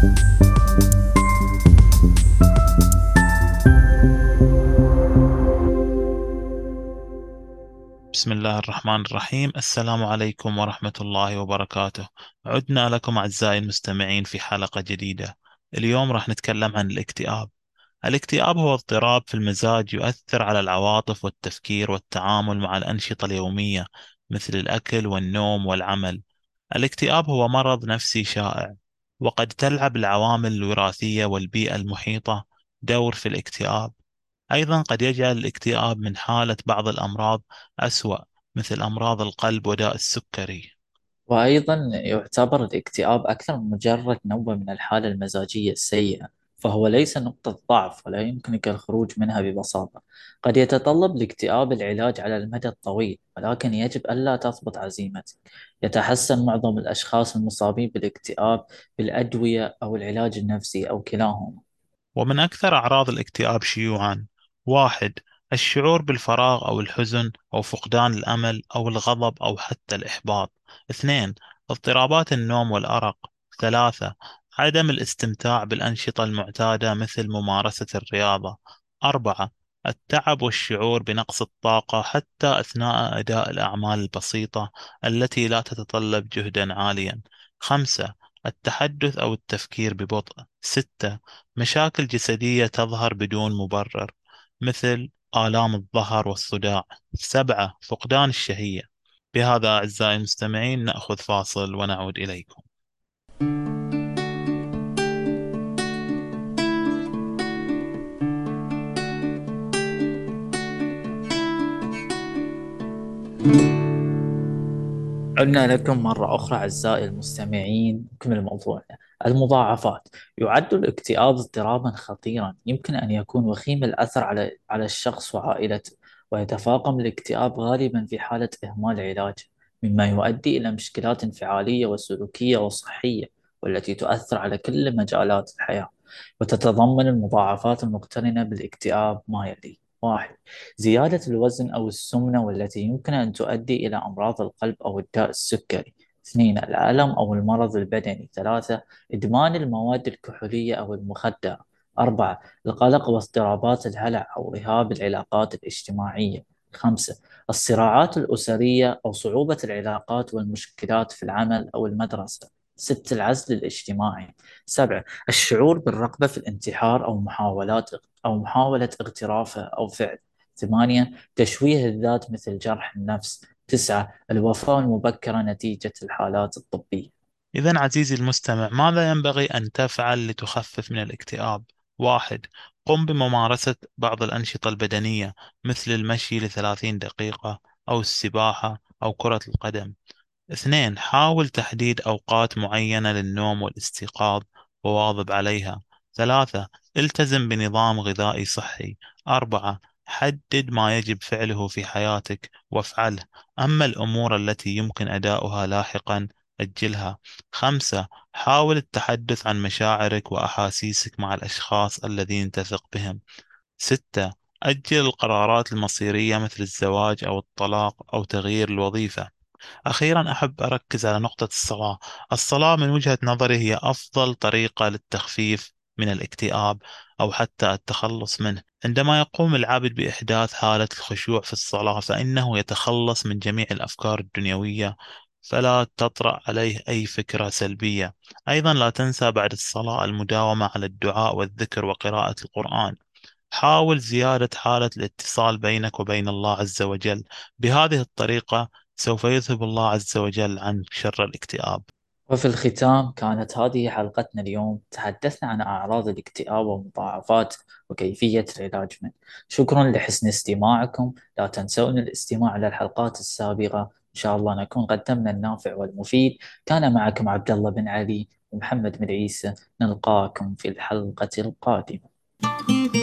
بسم الله الرحمن الرحيم. السلام عليكم ورحمة الله وبركاته. عدنا لكم أعزائي المستمعين في حلقة جديدة. اليوم راح نتكلم عن الاكتئاب. الاكتئاب هو اضطراب في المزاج يؤثر على العواطف والتفكير والتعامل مع الأنشطة اليومية مثل الأكل والنوم والعمل. الاكتئاب هو مرض نفسي شائع. وقد تلعب العوامل الوراثية والبيئة المحيطة دور في الاكتئاب. أيضا قد يجعل الاكتئاب من حالة بعض الأمراض أسوأ مثل أمراض القلب وداء السكري. وأيضا يعتبر الاكتئاب أكثر من مجرد نوع من الحالة المزاجية السيئة. فهو ليس نقطة ضعف ولا يمكنك الخروج منها ببساطة. قد يتطلب الاكتئاب العلاج على المدى الطويل ولكن يجب ألا تثبط عزيمتك. يتحسن معظم الأشخاص المصابين بالاكتئاب بالأدوية أو العلاج النفسي أو كلاهما. ومن أكثر أعراض الاكتئاب شيوعا واحد الشعور بالفراغ أو الحزن أو فقدان الأمل أو الغضب أو حتى الإحباط. اثنين اضطرابات النوم والأرق. ثلاثة عدم الاستمتاع بالأنشطة المعتادة مثل ممارسة الرياضة. أربعة التعب والشعور بنقص الطاقة حتى أثناء أداء الأعمال البسيطة التي لا تتطلب جهدا عاليا. خمسة التحدث أو التفكير ببطء. ستة مشاكل جسدية تظهر بدون مبرر مثل آلام الظهر والصداع. سبعة فقدان الشهية. بهذا أعزائي المستمعين نأخذ فاصل ونعود إليكم. عدنا لكم مرة أخرى أعزائي المستمعين نكمل موضوعنا. المضاعفات. يعد الاكتئاب اضطرابا خطيرا. يمكن أن يكون وخيم الأثر على على الشخص وعائلته ويتفاقم الاكتئاب غالبا في حالة إهمال علاجه مما يؤدي إلى مشكلات انفعالية وسلوكية وصحية والتي تؤثر على كل مجالات الحياة. وتتضمن المضاعفات المقترنة بالاكتئاب ما يلي. واحد. زيادة الوزن أو السمنة والتي يمكن أن تؤدي إلى أمراض القلب أو الداء السكري. اثنين الألم أو المرض البدني. ثلاثة إدمان المواد الكحولية أو المخدرة أربعة القلق واضطرابات الهلع أو رهاب العلاقات الاجتماعية. خمسة الصراعات الأسرية أو صعوبة العلاقات والمشكلات في العمل أو المدرسة. ست العزل الاجتماعي. سبعة الشعور بالرغبة في الانتحار أو محاولات أو محاولة اغترافه أو فعل. ثمانية تشويه الذات مثل جرح النفس. تسعة الوفاة المبكرة نتيجة الحالات الطبية. إذا عزيزي المستمع ماذا ينبغي أن تفعل لتخفف من الاكتئاب؟ واحد قم بممارسة بعض الأنشطة البدنية مثل المشي لثلاثين دقيقة أو السباحة أو كرة القدم. اثنين حاول تحديد أوقات معينة للنوم والاستيقاظ وواظب عليها. ثلاثة التزم بنظام غذائي صحي. أربعة حدد ما يجب فعله في حياتك وافعله. أما الأمور التي يمكن أداؤها لاحقا أجلها. خمسة حاول التحدث عن مشاعرك وأحاسيسك مع الأشخاص الذين تثق بهم. ستة أجل القرارات المصيرية مثل الزواج أو الطلاق أو تغيير الوظيفة. أخيرا أحب أركز على نقطة الصلاة. الصلاة من وجهة نظري هي أفضل طريقة للتخفيف من الاكتئاب أو حتى التخلص منه. عندما يقوم العبد بإحداث حالة الخشوع في الصلاة فإنه يتخلص من جميع الأفكار الدنيوية فلا تطرأ عليه أي فكرة سلبية. أيضا لا تنسى بعد الصلاة المداومة على الدعاء والذكر وقراءة القرآن. حاول زيادة حالة الاتصال بينك وبين الله عز وجل. بهذه الطريقة سوف يذهب الله عز وجل عن شر الاكتئاب. وفي الختام كانت هذه حلقتنا اليوم. تحدثنا عن أعراض الاكتئاب ومضاعفات وكيفية العلاج منه. شكرا لحسن استماعكم. لا تنسون الاستماع إلى الحلقات السابقة. إن شاء الله نكون قدمنا النافع والمفيد. كان معكم عبد الله بن علي ومحمد بن عيسى. نلقاكم في الحلقة القادمة.